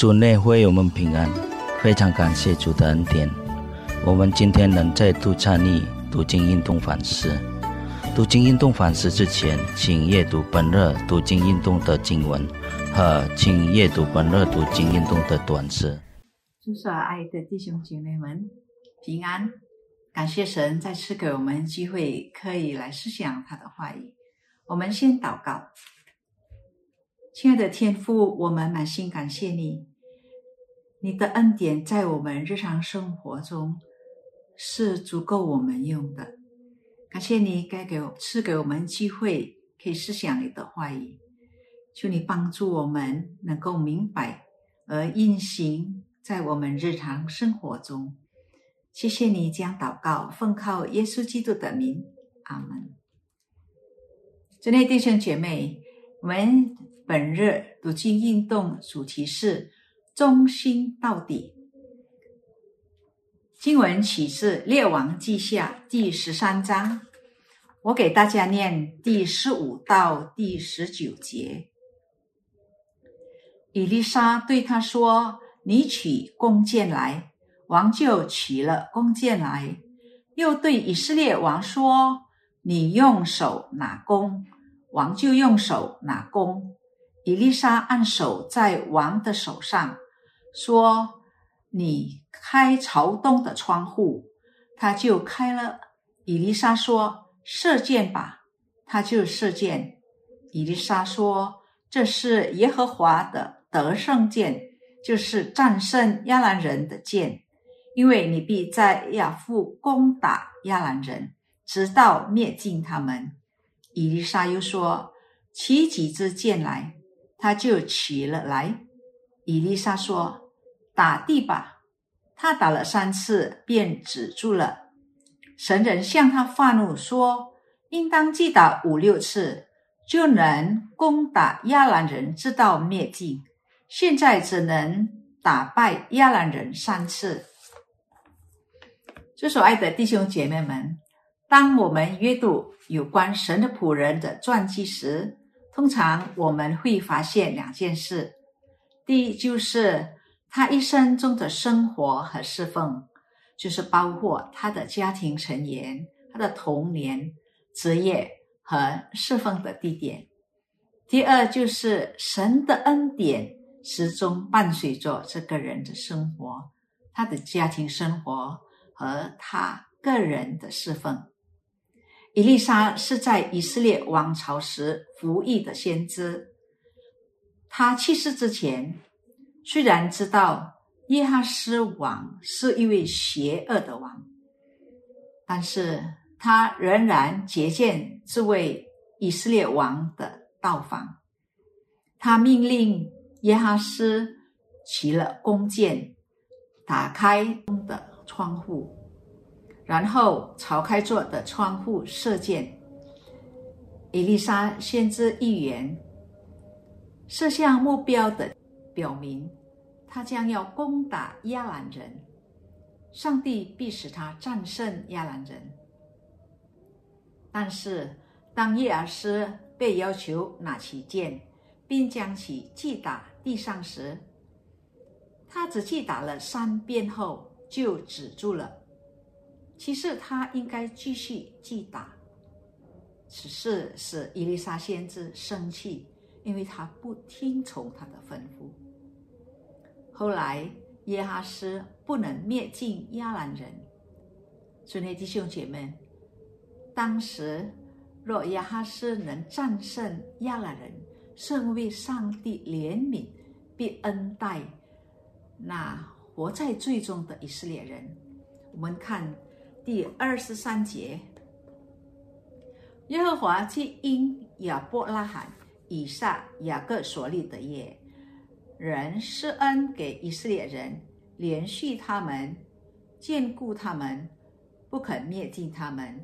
主内会我们平安，非常感谢主的恩典。我们今天能再度参与读经运动反思。读经运动反思之前，请阅读本日读经运动的经文和请阅读本日读经运动的短诗。主所爱的弟兄姐妹们，平安！感谢神再次给我们机会，可以来思想他的话语。我们先祷告，亲爱的天父，我们满心感谢你。你的恩典在我们日常生活中是足够我们用的。感谢你该给赐给我们机会，可以思想你的话语。求你帮助我们能够明白而运行在我们日常生活中。谢谢你将祷告奉靠耶稣基督的名，阿门。尊内弟兄姐妹，我们本日读经运动主题是。忠心到底。经文启示《列王记下》第十三章，我给大家念第十五到第十九节。伊丽莎对他说：“你取弓箭来。”王就取了弓箭来，又对以色列王说：“你用手拿弓。”王就用手拿弓。伊丽莎按手在王的手上。说：“你开朝东的窗户，他就开了。”伊丽莎说：“射箭吧。”他就射箭。伊丽莎说：“这是耶和华的得胜箭，就是战胜亚兰人的箭，因为你必在亚父攻打亚兰人，直到灭尽他们。”伊丽莎又说：“取几支箭来。”他就取了来。伊丽莎说。打地吧！他打了三次，便止住了。神人向他发怒说：“应当击打五六次，就能攻打亚兰人，直到灭尽。现在只能打败亚兰人三次。”这所爱的弟兄姐妹们，当我们阅读有关神的仆人的传记时，通常我们会发现两件事：第一，就是。他一生中的生活和侍奉，就是包括他的家庭成员、他的童年、职业和侍奉的地点。第二，就是神的恩典始终伴随着这个人的生活，他的家庭生活和他个人的侍奉。伊丽莎是在以色列王朝时服役的先知，他去世之前。虽然知道耶哈斯王是一位邪恶的王，但是他仍然接见这位以色列王的到访。他命令耶哈斯起了弓箭，打开的窗户，然后朝开座的窗户射箭。伊丽莎先知预言，射向目标的。表明，他将要攻打亚兰人，上帝必使他战胜亚兰人。但是，当叶尔斯被要求拿起剑，并将其击打地上时，他只击打了三遍后就止住了。其实他应该继续击打。此事使伊丽莎先知生气，因为他不听从他的吩咐。后来，耶哈斯不能灭尽亚兰人。尊内弟兄姐妹，当时若耶哈斯能战胜亚兰人，甚为上帝怜悯并恩待那活在最终的以色列人。我们看第二十三节：耶和华去因亚伯拉罕、以撒、雅各所立的业。人施恩给以色列人，连续他们，眷顾他们，不肯灭尽他们，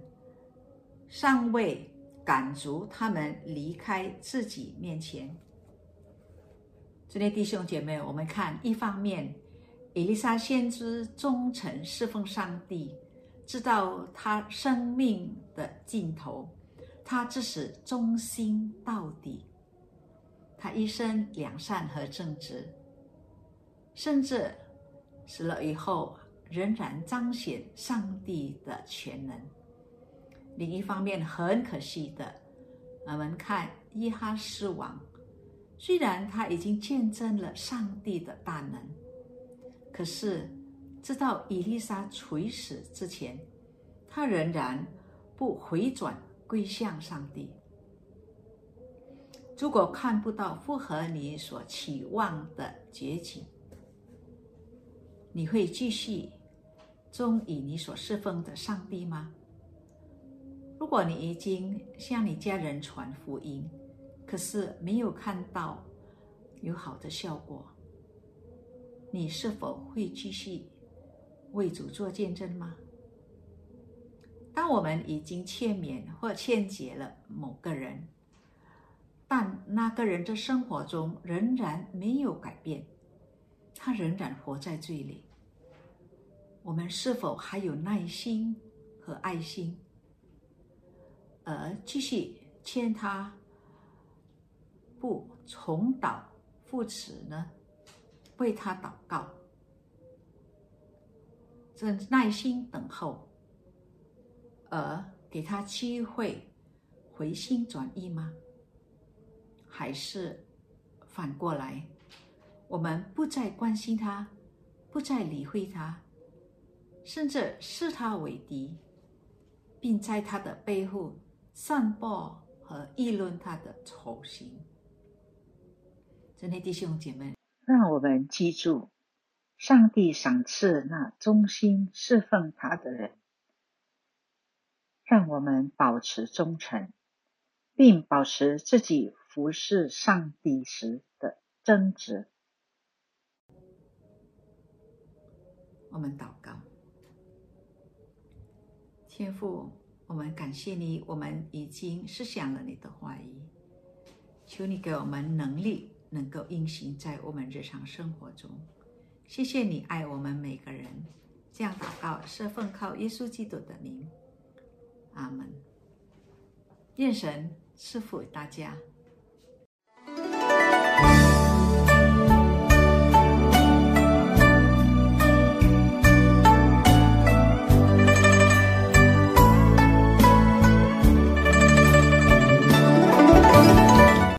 尚未赶逐他们离开自己面前。这些弟兄姐妹，我们看一方面，以利沙先知忠诚侍奉上帝，知道他生命的尽头，他只是忠心到底。他一生良善和正直。甚至死了以后仍然彰显上帝的全能。另一方面，很可惜的，我们看伊哈斯王，虽然他已经见证了上帝的大能，可是直到伊丽莎垂死之前，他仍然不回转归向上帝。如果看不到符合你所期望的结局，你会继续忠于你所侍奉的上帝吗？如果你已经向你家人传福音，可是没有看到有好的效果，你是否会继续为主做见证吗？当我们已经欠勉或欠结了某个人，但那个人的生活中仍然没有改变，他仍然活在罪里，我们是否还有耐心和爱心？而继续劝他不重蹈覆辙呢？为他祷告，正耐心等候，而给他机会回心转意吗？还是反过来，我们不再关心他，不再理会他，甚至视他为敌，并在他的背后。散播和议论他的丑行，真的弟兄姐妹，让我们记住，上帝赏赐那忠心侍奉他的人，让我们保持忠诚，并保持自己服侍上帝时的真执。我们祷告，天父。我们感谢你，我们已经思想了你的话语，求你给我们能力，能够运行在我们日常生活中。谢谢你爱我们每个人，这样祷告是奉靠耶稣基督的名，阿门。愿神赐福大家。